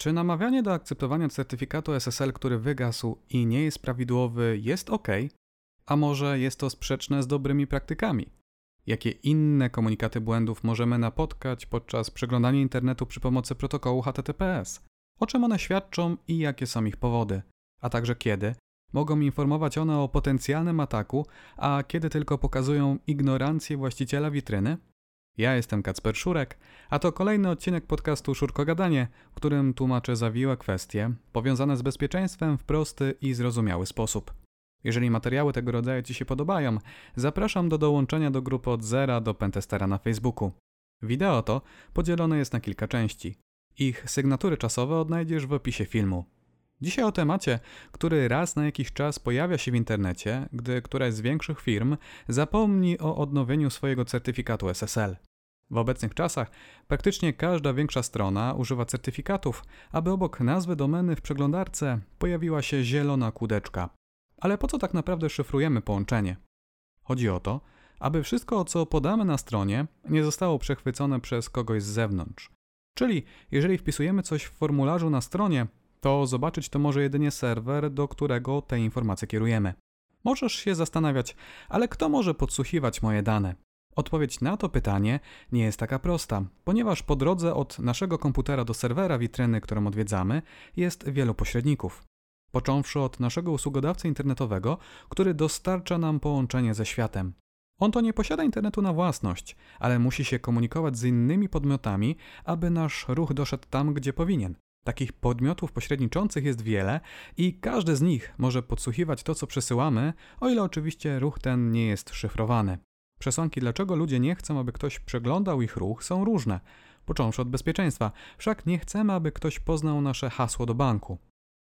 Czy namawianie do akceptowania certyfikatu SSL, który wygasł i nie jest prawidłowy, jest ok? A może jest to sprzeczne z dobrymi praktykami? Jakie inne komunikaty błędów możemy napotkać podczas przeglądania internetu przy pomocy protokołu HTTPS? O czym one świadczą i jakie są ich powody? A także kiedy? Mogą informować one o potencjalnym ataku, a kiedy tylko pokazują ignorancję właściciela witryny? Ja jestem Kacper Szurek, a to kolejny odcinek podcastu Szurko Gadanie, w którym tłumaczę zawiłe kwestie powiązane z bezpieczeństwem w prosty i zrozumiały sposób. Jeżeli materiały tego rodzaju Ci się podobają, zapraszam do dołączenia do grupy od zera do Pentestera na Facebooku. Wideo to podzielone jest na kilka części. Ich sygnatury czasowe odnajdziesz w opisie filmu. Dzisiaj o temacie, który raz na jakiś czas pojawia się w internecie, gdy któraś z większych firm zapomni o odnowieniu swojego certyfikatu SSL. W obecnych czasach praktycznie każda większa strona używa certyfikatów, aby obok nazwy domeny w przeglądarce pojawiła się zielona kudeczka. Ale po co tak naprawdę szyfrujemy połączenie? Chodzi o to, aby wszystko, co podamy na stronie, nie zostało przechwycone przez kogoś z zewnątrz. Czyli jeżeli wpisujemy coś w formularzu na stronie, to zobaczyć to może jedynie serwer, do którego te informacje kierujemy. Możesz się zastanawiać, ale kto może podsłuchiwać moje dane? Odpowiedź na to pytanie nie jest taka prosta, ponieważ po drodze od naszego komputera do serwera witryny, którą odwiedzamy, jest wielu pośredników. Począwszy od naszego usługodawcy internetowego, który dostarcza nam połączenie ze światem. On to nie posiada internetu na własność, ale musi się komunikować z innymi podmiotami, aby nasz ruch doszedł tam, gdzie powinien. Takich podmiotów pośredniczących jest wiele i każdy z nich może podsłuchiwać to, co przesyłamy, o ile oczywiście ruch ten nie jest szyfrowany. Przesłanki, dlaczego ludzie nie chcą, aby ktoś przeglądał ich ruch, są różne, począwszy od bezpieczeństwa, wszak nie chcemy, aby ktoś poznał nasze hasło do banku.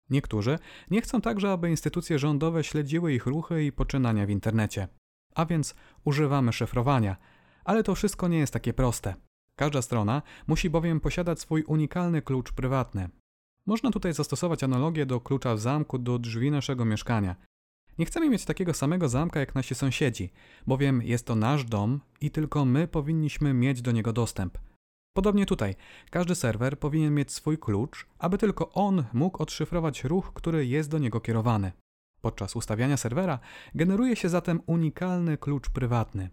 Niektórzy nie chcą także, aby instytucje rządowe śledziły ich ruchy i poczynania w internecie. A więc używamy szyfrowania, ale to wszystko nie jest takie proste. Każda strona musi bowiem posiadać swój unikalny klucz prywatny. Można tutaj zastosować analogię do klucza w zamku do drzwi naszego mieszkania. Nie chcemy mieć takiego samego zamka jak nasi sąsiedzi, bowiem jest to nasz dom i tylko my powinniśmy mieć do niego dostęp. Podobnie tutaj, każdy serwer powinien mieć swój klucz, aby tylko on mógł odszyfrować ruch, który jest do niego kierowany. Podczas ustawiania serwera generuje się zatem unikalny klucz prywatny.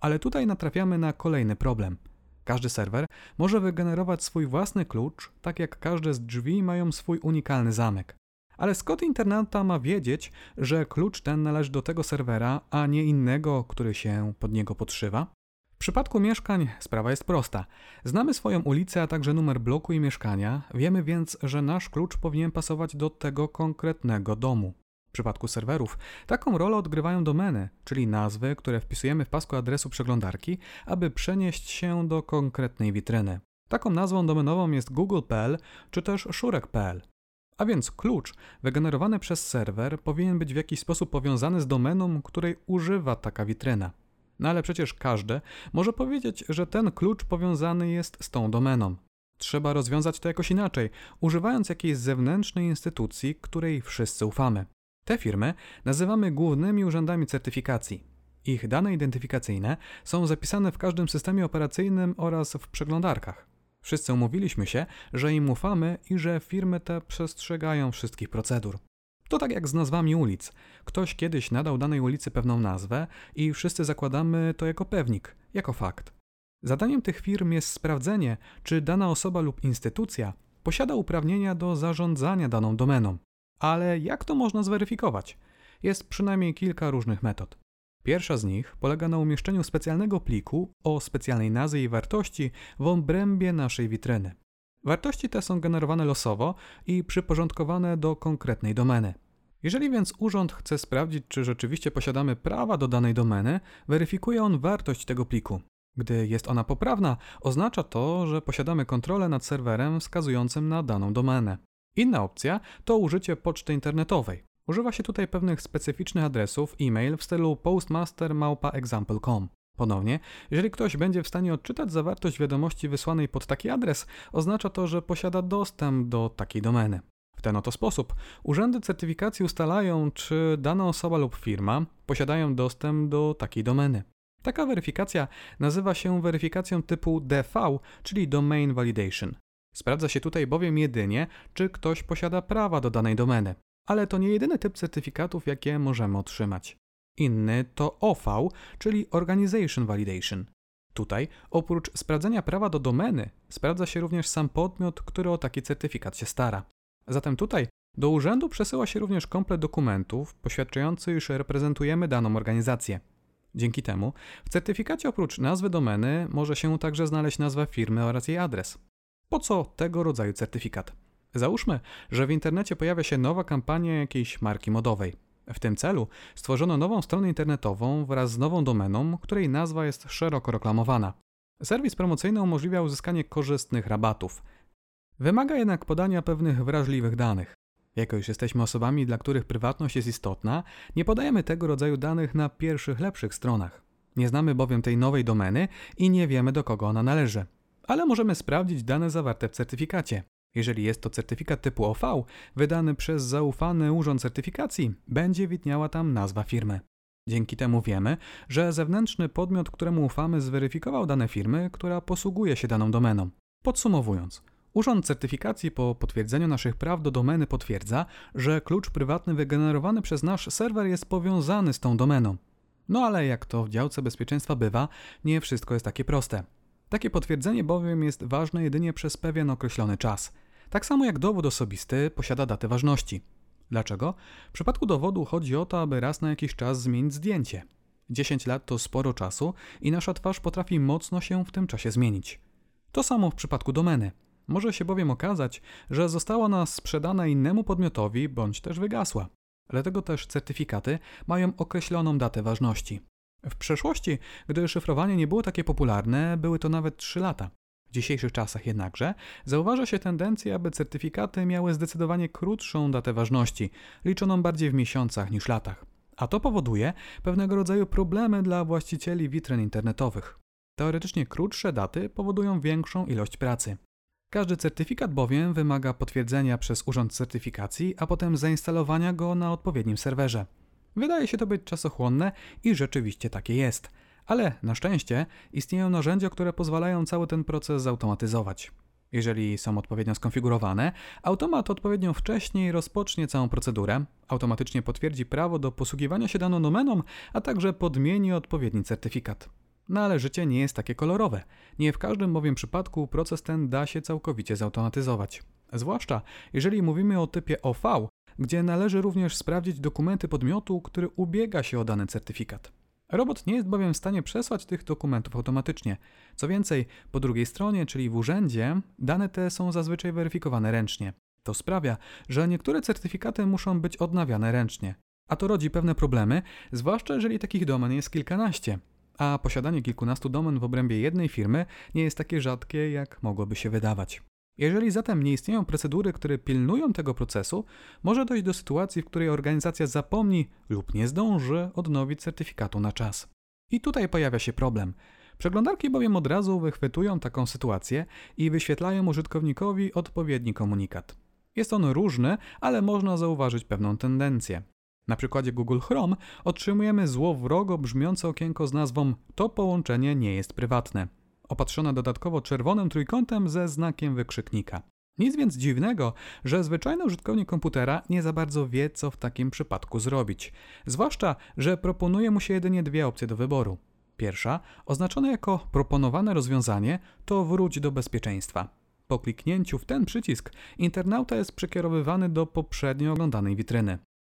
Ale tutaj natrafiamy na kolejny problem – każdy serwer może wygenerować swój własny klucz, tak jak każde z drzwi mają swój unikalny zamek. Ale skąd internauta ma wiedzieć, że klucz ten należy do tego serwera, a nie innego, który się pod niego podszywa? W przypadku mieszkań sprawa jest prosta. Znamy swoją ulicę, a także numer bloku i mieszkania, wiemy więc, że nasz klucz powinien pasować do tego konkretnego domu przypadku serwerów, taką rolę odgrywają domeny, czyli nazwy, które wpisujemy w pasku adresu przeglądarki, aby przenieść się do konkretnej witryny. Taką nazwą domenową jest google.pl czy też szurek.pl. A więc klucz wygenerowany przez serwer powinien być w jakiś sposób powiązany z domeną, której używa taka witryna. No ale przecież każdy może powiedzieć, że ten klucz powiązany jest z tą domeną. Trzeba rozwiązać to jakoś inaczej, używając jakiejś zewnętrznej instytucji, której wszyscy ufamy. Te firmy nazywamy głównymi urzędami certyfikacji. Ich dane identyfikacyjne są zapisane w każdym systemie operacyjnym oraz w przeglądarkach. Wszyscy umówiliśmy się, że im ufamy i że firmy te przestrzegają wszystkich procedur. To tak jak z nazwami ulic. Ktoś kiedyś nadał danej ulicy pewną nazwę i wszyscy zakładamy to jako pewnik, jako fakt. Zadaniem tych firm jest sprawdzenie, czy dana osoba lub instytucja posiada uprawnienia do zarządzania daną domeną. Ale jak to można zweryfikować? Jest przynajmniej kilka różnych metod. Pierwsza z nich polega na umieszczeniu specjalnego pliku o specjalnej nazwie i wartości w obrębie naszej witryny. Wartości te są generowane losowo i przyporządkowane do konkretnej domeny. Jeżeli więc urząd chce sprawdzić, czy rzeczywiście posiadamy prawa do danej domeny, weryfikuje on wartość tego pliku. Gdy jest ona poprawna, oznacza to, że posiadamy kontrolę nad serwerem wskazującym na daną domenę. Inna opcja to użycie poczty internetowej. Używa się tutaj pewnych specyficznych adresów e-mail w stylu postmaster.example.com. Ponownie, jeżeli ktoś będzie w stanie odczytać zawartość wiadomości wysłanej pod taki adres, oznacza to, że posiada dostęp do takiej domeny. W ten oto sposób urzędy certyfikacji ustalają, czy dana osoba lub firma posiadają dostęp do takiej domeny. Taka weryfikacja nazywa się weryfikacją typu DV, czyli Domain Validation. Sprawdza się tutaj bowiem jedynie, czy ktoś posiada prawa do danej domeny. Ale to nie jedyny typ certyfikatów, jakie możemy otrzymać. Inny to OV, czyli Organization Validation. Tutaj, oprócz sprawdzenia prawa do domeny, sprawdza się również sam podmiot, który o taki certyfikat się stara. Zatem tutaj do urzędu przesyła się również komplet dokumentów poświadczający, iż reprezentujemy daną organizację. Dzięki temu w certyfikacie oprócz nazwy domeny może się także znaleźć nazwa firmy oraz jej adres. Po co tego rodzaju certyfikat? Załóżmy, że w internecie pojawia się nowa kampania jakiejś marki modowej. W tym celu stworzono nową stronę internetową wraz z nową domeną, której nazwa jest szeroko reklamowana. Serwis promocyjny umożliwia uzyskanie korzystnych rabatów. Wymaga jednak podania pewnych wrażliwych danych. Jako już jesteśmy osobami, dla których prywatność jest istotna, nie podajemy tego rodzaju danych na pierwszych, lepszych stronach. Nie znamy bowiem tej nowej domeny i nie wiemy, do kogo ona należy. Ale możemy sprawdzić dane zawarte w certyfikacie. Jeżeli jest to certyfikat typu OV, wydany przez zaufany urząd certyfikacji, będzie widniała tam nazwa firmy. Dzięki temu wiemy, że zewnętrzny podmiot, któremu ufamy, zweryfikował dane firmy, która posługuje się daną domeną. Podsumowując, Urząd Certyfikacji po potwierdzeniu naszych praw do domeny potwierdza, że klucz prywatny wygenerowany przez nasz serwer jest powiązany z tą domeną. No ale jak to w działce bezpieczeństwa bywa, nie wszystko jest takie proste. Takie potwierdzenie bowiem jest ważne jedynie przez pewien określony czas. Tak samo jak dowód osobisty posiada datę ważności. Dlaczego? W przypadku dowodu chodzi o to, aby raz na jakiś czas zmienić zdjęcie. 10 lat to sporo czasu i nasza twarz potrafi mocno się w tym czasie zmienić. To samo w przypadku domeny. Może się bowiem okazać, że została ona sprzedana innemu podmiotowi bądź też wygasła. Dlatego też certyfikaty mają określoną datę ważności. W przeszłości, gdy szyfrowanie nie było takie popularne, były to nawet 3 lata. W dzisiejszych czasach jednakże zauważa się tendencję, aby certyfikaty miały zdecydowanie krótszą datę ważności, liczoną bardziej w miesiącach niż latach. A to powoduje pewnego rodzaju problemy dla właścicieli witryn internetowych. Teoretycznie krótsze daty powodują większą ilość pracy. Każdy certyfikat bowiem wymaga potwierdzenia przez urząd certyfikacji, a potem zainstalowania go na odpowiednim serwerze. Wydaje się to być czasochłonne i rzeczywiście takie jest. Ale na szczęście istnieją narzędzia, które pozwalają cały ten proces zautomatyzować. Jeżeli są odpowiednio skonfigurowane, automat odpowiednio wcześniej rozpocznie całą procedurę, automatycznie potwierdzi prawo do posługiwania się daną domeną, a także podmieni odpowiedni certyfikat. No ale życie nie jest takie kolorowe. Nie w każdym bowiem przypadku proces ten da się całkowicie zautomatyzować. Zwłaszcza jeżeli mówimy o typie OV, gdzie należy również sprawdzić dokumenty podmiotu, który ubiega się o dany certyfikat. Robot nie jest bowiem w stanie przesłać tych dokumentów automatycznie. Co więcej, po drugiej stronie, czyli w urzędzie, dane te są zazwyczaj weryfikowane ręcznie. To sprawia, że niektóre certyfikaty muszą być odnawiane ręcznie. A to rodzi pewne problemy, zwłaszcza jeżeli takich domen jest kilkanaście a posiadanie kilkunastu domen w obrębie jednej firmy nie jest takie rzadkie, jak mogłoby się wydawać. Jeżeli zatem nie istnieją procedury, które pilnują tego procesu, może dojść do sytuacji, w której organizacja zapomni lub nie zdąży odnowić certyfikatu na czas. I tutaj pojawia się problem. Przeglądarki bowiem od razu wychwytują taką sytuację i wyświetlają użytkownikowi odpowiedni komunikat. Jest on różny, ale można zauważyć pewną tendencję. Na przykładzie Google Chrome otrzymujemy złowrogo brzmiące okienko z nazwą To połączenie nie jest prywatne, opatrzone dodatkowo czerwonym trójkątem ze znakiem wykrzyknika. Nic więc dziwnego, że zwyczajny użytkownik komputera nie za bardzo wie, co w takim przypadku zrobić. Zwłaszcza, że proponuje mu się jedynie dwie opcje do wyboru. Pierwsza, oznaczona jako proponowane rozwiązanie, to wróć do bezpieczeństwa. Po kliknięciu w ten przycisk internauta jest przekierowywany do poprzednio oglądanej witryny.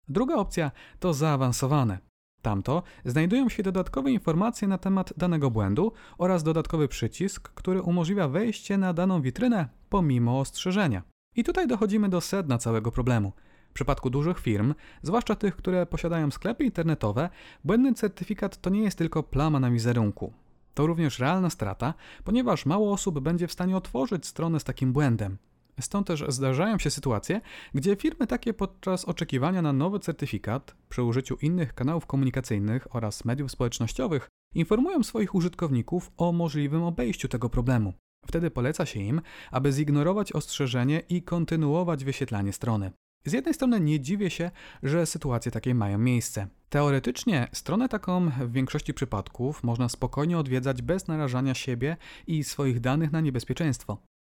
Druga opcja to zaawansowane. Tamto znajdują się dodatkowe informacje na temat danego błędu oraz dodatkowy przycisk, który umożliwia wejście na daną witrynę pomimo ostrzeżenia. I tutaj dochodzimy do sedna całego problemu. W przypadku dużych firm, zwłaszcza tych, które posiadają sklepy internetowe, błędny certyfikat to nie jest tylko plama na wizerunku. To również realna strata, ponieważ mało osób będzie w stanie otworzyć stronę z takim błędem. Stąd też zdarzają się sytuacje, gdzie firmy takie podczas oczekiwania na nowy certyfikat przy użyciu innych kanałów komunikacyjnych oraz mediów społecznościowych informują swoich użytkowników o możliwym obejściu tego problemu. Wtedy poleca się im, aby zignorować ostrzeżenie i kontynuować wyświetlanie strony. Z jednej strony nie dziwię się, że sytuacje takie mają miejsce. Teoretycznie stronę taką w większości przypadków można spokojnie odwiedzać bez narażania siebie i swoich danych na niebezpieczeństwo.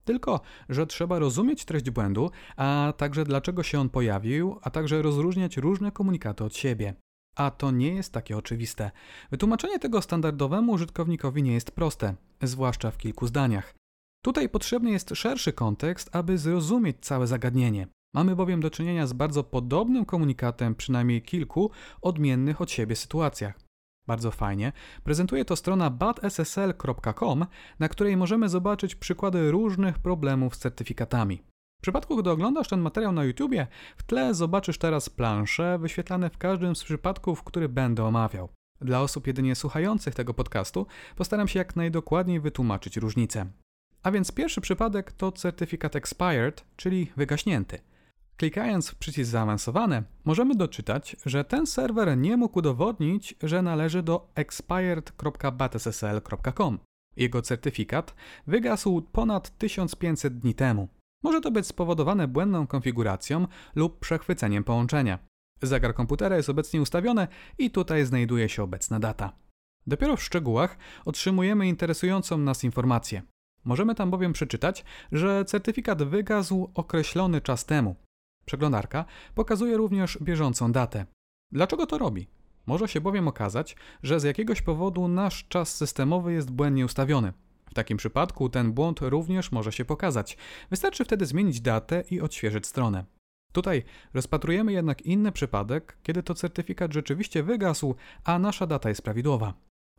Tylko, że trzeba rozumieć treść błędu, a także dlaczego się on pojawił, a także rozróżniać różne komunikaty od siebie. A to nie jest takie oczywiste. Wytłumaczenie tego standardowemu użytkownikowi nie jest proste, zwłaszcza w kilku zdaniach. Tutaj potrzebny jest szerszy kontekst, aby zrozumieć całe zagadnienie. Mamy bowiem do czynienia z bardzo podobnym komunikatem, przynajmniej kilku odmiennych od siebie sytuacjach. Bardzo fajnie prezentuje to strona badssl.com, na której możemy zobaczyć przykłady różnych problemów z certyfikatami. W przypadku, gdy oglądasz ten materiał na YouTubie, w tle zobaczysz teraz plansze wyświetlane w każdym z przypadków, który będę omawiał. Dla osób jedynie słuchających tego podcastu postaram się jak najdokładniej wytłumaczyć różnice. A więc pierwszy przypadek to certyfikat expired, czyli wygaśnięty. Klikając w przycisk zaawansowane, możemy doczytać, że ten serwer nie mógł udowodnić, że należy do expired.batssl.com. Jego certyfikat wygasł ponad 1500 dni temu. Może to być spowodowane błędną konfiguracją lub przechwyceniem połączenia. Zegar komputera jest obecnie ustawiony i tutaj znajduje się obecna data. Dopiero w szczegółach otrzymujemy interesującą nas informację. Możemy tam bowiem przeczytać, że certyfikat wygasł określony czas temu. Przeglądarka pokazuje również bieżącą datę. Dlaczego to robi? Może się bowiem okazać, że z jakiegoś powodu nasz czas systemowy jest błędnie ustawiony. W takim przypadku ten błąd również może się pokazać. Wystarczy wtedy zmienić datę i odświeżyć stronę. Tutaj rozpatrujemy jednak inny przypadek, kiedy to certyfikat rzeczywiście wygasł, a nasza data jest prawidłowa.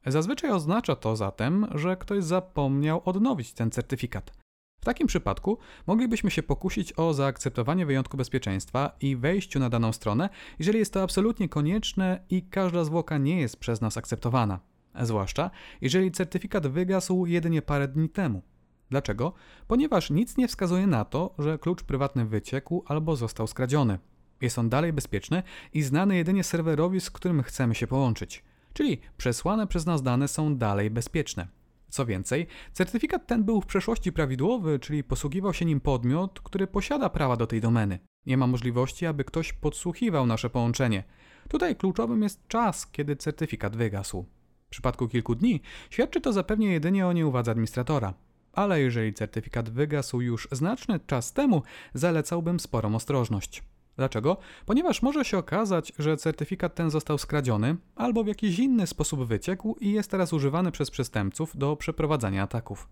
Zazwyczaj oznacza to zatem, że ktoś zapomniał odnowić ten certyfikat. W takim przypadku moglibyśmy się pokusić o zaakceptowanie wyjątku bezpieczeństwa i wejściu na daną stronę, jeżeli jest to absolutnie konieczne i każda zwłoka nie jest przez nas akceptowana. Zwłaszcza jeżeli certyfikat wygasł jedynie parę dni temu. Dlaczego? Ponieważ nic nie wskazuje na to, że klucz prywatny wyciekł albo został skradziony. Jest on dalej bezpieczny i znany jedynie serwerowi, z którym chcemy się połączyć. Czyli przesłane przez nas dane są dalej bezpieczne. Co więcej, certyfikat ten był w przeszłości prawidłowy, czyli posługiwał się nim podmiot, który posiada prawa do tej domeny. Nie ma możliwości, aby ktoś podsłuchiwał nasze połączenie. Tutaj kluczowym jest czas, kiedy certyfikat wygasł. W przypadku kilku dni świadczy to zapewnie jedynie o nieuwadze administratora. Ale jeżeli certyfikat wygasł już znaczny czas temu, zalecałbym sporą ostrożność. Dlaczego? Ponieważ może się okazać, że certyfikat ten został skradziony albo w jakiś inny sposób wyciekł i jest teraz używany przez przestępców do przeprowadzania ataków.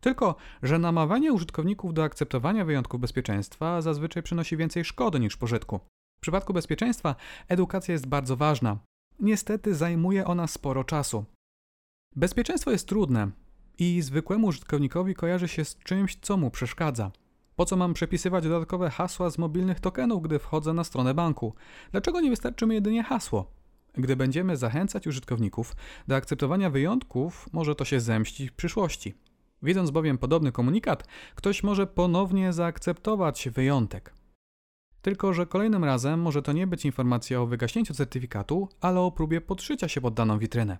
Tylko, że namawianie użytkowników do akceptowania wyjątków bezpieczeństwa zazwyczaj przynosi więcej szkody niż pożytku. W przypadku bezpieczeństwa edukacja jest bardzo ważna. Niestety zajmuje ona sporo czasu. Bezpieczeństwo jest trudne i zwykłemu użytkownikowi kojarzy się z czymś, co mu przeszkadza. Po co mam przepisywać dodatkowe hasła z mobilnych tokenów, gdy wchodzę na stronę banku? Dlaczego nie wystarczy mi jedynie hasło? Gdy będziemy zachęcać użytkowników do akceptowania wyjątków, może to się zemścić w przyszłości. Widząc bowiem podobny komunikat, ktoś może ponownie zaakceptować wyjątek. Tylko, że kolejnym razem może to nie być informacja o wygaśnięciu certyfikatu, ale o próbie podszycia się pod daną witrynę.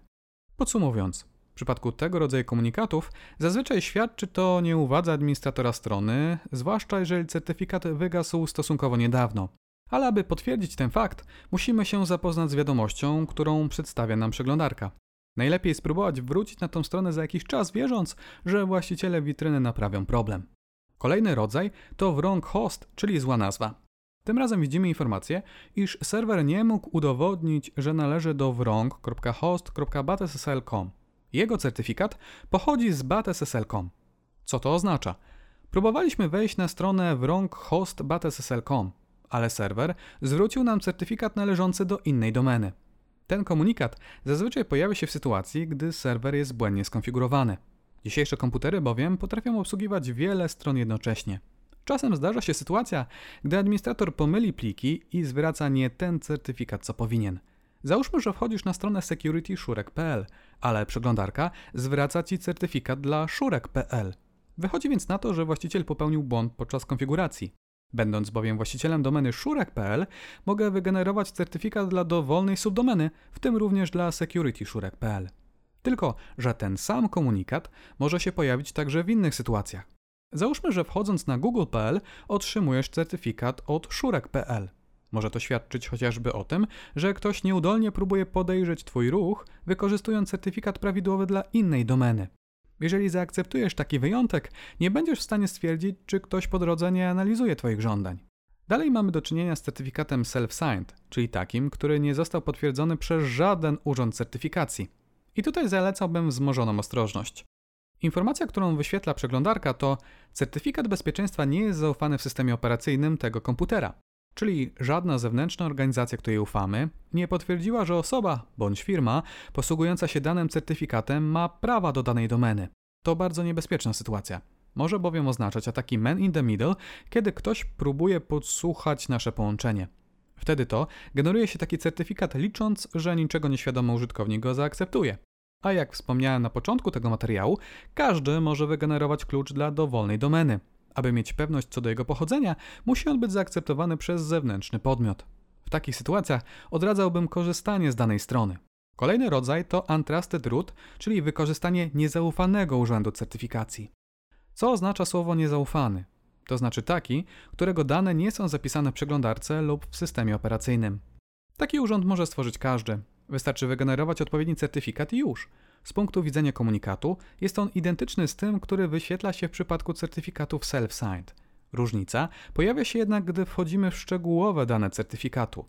Podsumowując, przypadku tego rodzaju komunikatów zazwyczaj świadczy to nieuwadze administratora strony, zwłaszcza jeżeli certyfikat wygasł stosunkowo niedawno. Ale aby potwierdzić ten fakt, musimy się zapoznać z wiadomością, którą przedstawia nam przeglądarka. Najlepiej spróbować wrócić na tą stronę za jakiś czas, wierząc, że właściciele witryny naprawią problem. Kolejny rodzaj to wrong host, czyli zła nazwa. Tym razem widzimy informację, iż serwer nie mógł udowodnić, że należy do wrong.host.batssl.com. Jego certyfikat pochodzi z batssl.com. Co to oznacza? Próbowaliśmy wejść na stronę wrong.host.batssl.com, ale serwer zwrócił nam certyfikat należący do innej domeny. Ten komunikat zazwyczaj pojawia się w sytuacji, gdy serwer jest błędnie skonfigurowany. Dzisiejsze komputery bowiem potrafią obsługiwać wiele stron jednocześnie. Czasem zdarza się sytuacja, gdy administrator pomyli pliki i zwraca nie ten certyfikat, co powinien. Załóżmy, że wchodzisz na stronę securityszurek.pl, ale przeglądarka zwraca Ci certyfikat dla szurek.pl. Wychodzi więc na to, że właściciel popełnił błąd podczas konfiguracji. Będąc bowiem właścicielem domeny szurek.pl, mogę wygenerować certyfikat dla dowolnej subdomeny, w tym również dla securityszurek.pl. Tylko, że ten sam komunikat może się pojawić także w innych sytuacjach. Załóżmy, że wchodząc na google.pl otrzymujesz certyfikat od szurek.pl. Może to świadczyć chociażby o tym, że ktoś nieudolnie próbuje podejrzeć Twój ruch, wykorzystując certyfikat prawidłowy dla innej domeny. Jeżeli zaakceptujesz taki wyjątek, nie będziesz w stanie stwierdzić, czy ktoś po drodze nie analizuje Twoich żądań. Dalej mamy do czynienia z certyfikatem self-signed, czyli takim, który nie został potwierdzony przez żaden urząd certyfikacji. I tutaj zalecałbym wzmożoną ostrożność. Informacja, którą wyświetla przeglądarka to certyfikat bezpieczeństwa nie jest zaufany w systemie operacyjnym tego komputera. Czyli żadna zewnętrzna organizacja, której ufamy, nie potwierdziła, że osoba bądź firma posługująca się danym certyfikatem ma prawa do danej domeny. To bardzo niebezpieczna sytuacja. Może bowiem oznaczać ataki man in the middle, kiedy ktoś próbuje podsłuchać nasze połączenie. Wtedy to generuje się taki certyfikat licząc, że niczego nieświadomy użytkownik go zaakceptuje. A jak wspomniałem na początku tego materiału, każdy może wygenerować klucz dla dowolnej domeny. Aby mieć pewność co do jego pochodzenia, musi on być zaakceptowany przez zewnętrzny podmiot. W takich sytuacjach odradzałbym korzystanie z danej strony. Kolejny rodzaj to untrusted root, czyli wykorzystanie niezaufanego urzędu certyfikacji. Co oznacza słowo niezaufany? To znaczy taki, którego dane nie są zapisane w przeglądarce lub w systemie operacyjnym. Taki urząd może stworzyć każdy. Wystarczy wygenerować odpowiedni certyfikat i już. Z punktu widzenia komunikatu jest on identyczny z tym, który wyświetla się w przypadku certyfikatów self-signed. Różnica pojawia się jednak, gdy wchodzimy w szczegółowe dane certyfikatu.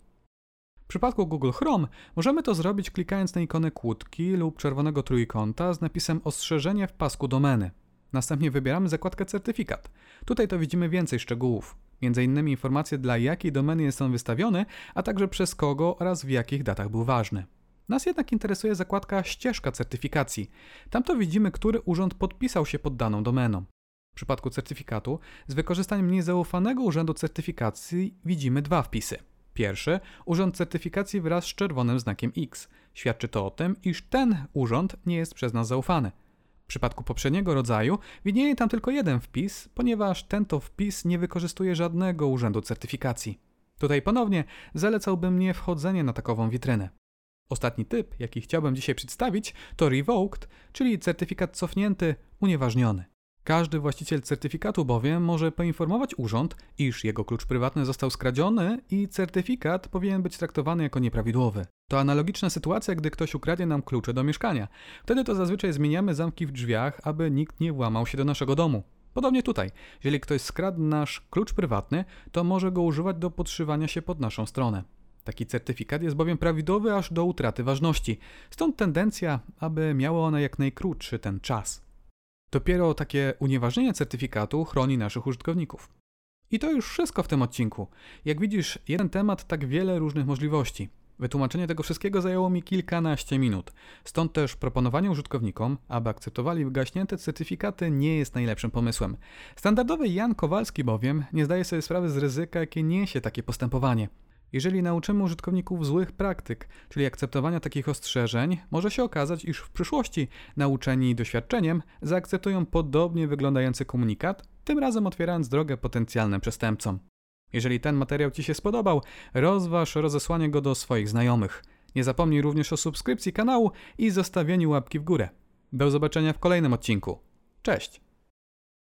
W przypadku Google Chrome możemy to zrobić klikając na ikonę kłódki lub czerwonego trójkąta z napisem ostrzeżenie w pasku domeny. Następnie wybieramy zakładkę certyfikat. Tutaj to widzimy więcej szczegółów, m.in. informacje dla jakiej domeny jest on wystawiony, a także przez kogo oraz w jakich datach był ważny. Nas jednak interesuje zakładka ścieżka certyfikacji. Tam to widzimy, który urząd podpisał się pod daną domeną. W przypadku certyfikatu z wykorzystaniem niezaufanego urzędu certyfikacji widzimy dwa wpisy. Pierwszy, urząd certyfikacji wraz z czerwonym znakiem X. Świadczy to o tym, iż ten urząd nie jest przez nas zaufany. W przypadku poprzedniego rodzaju widnieje tam tylko jeden wpis, ponieważ ten to wpis nie wykorzystuje żadnego urzędu certyfikacji. Tutaj ponownie zalecałbym nie wchodzenie na takową witrynę. Ostatni typ, jaki chciałbym dzisiaj przedstawić, to revoked, czyli certyfikat cofnięty, unieważniony. Każdy właściciel certyfikatu bowiem może poinformować urząd, iż jego klucz prywatny został skradziony i certyfikat powinien być traktowany jako nieprawidłowy. To analogiczna sytuacja, gdy ktoś ukradnie nam klucze do mieszkania. Wtedy to zazwyczaj zmieniamy zamki w drzwiach, aby nikt nie włamał się do naszego domu. Podobnie tutaj, jeżeli ktoś skradł nasz klucz prywatny, to może go używać do podszywania się pod naszą stronę. Taki certyfikat jest bowiem prawidłowy aż do utraty ważności, stąd tendencja, aby miało one jak najkrótszy ten czas. Dopiero takie unieważnienie certyfikatu chroni naszych użytkowników. I to już wszystko w tym odcinku. Jak widzisz, jeden temat, tak wiele różnych możliwości. Wytłumaczenie tego wszystkiego zajęło mi kilkanaście minut. Stąd też proponowanie użytkownikom, aby akceptowali wygaśnięte certyfikaty, nie jest najlepszym pomysłem. Standardowy Jan Kowalski bowiem nie zdaje sobie sprawy z ryzyka, jakie niesie takie postępowanie. Jeżeli nauczymy użytkowników złych praktyk, czyli akceptowania takich ostrzeżeń, może się okazać, iż w przyszłości nauczeni doświadczeniem zaakceptują podobnie wyglądający komunikat, tym razem otwierając drogę potencjalnym przestępcom. Jeżeli ten materiał Ci się spodobał, rozważ rozesłanie go do swoich znajomych. Nie zapomnij również o subskrypcji kanału i zostawieniu łapki w górę. Do zobaczenia w kolejnym odcinku. Cześć!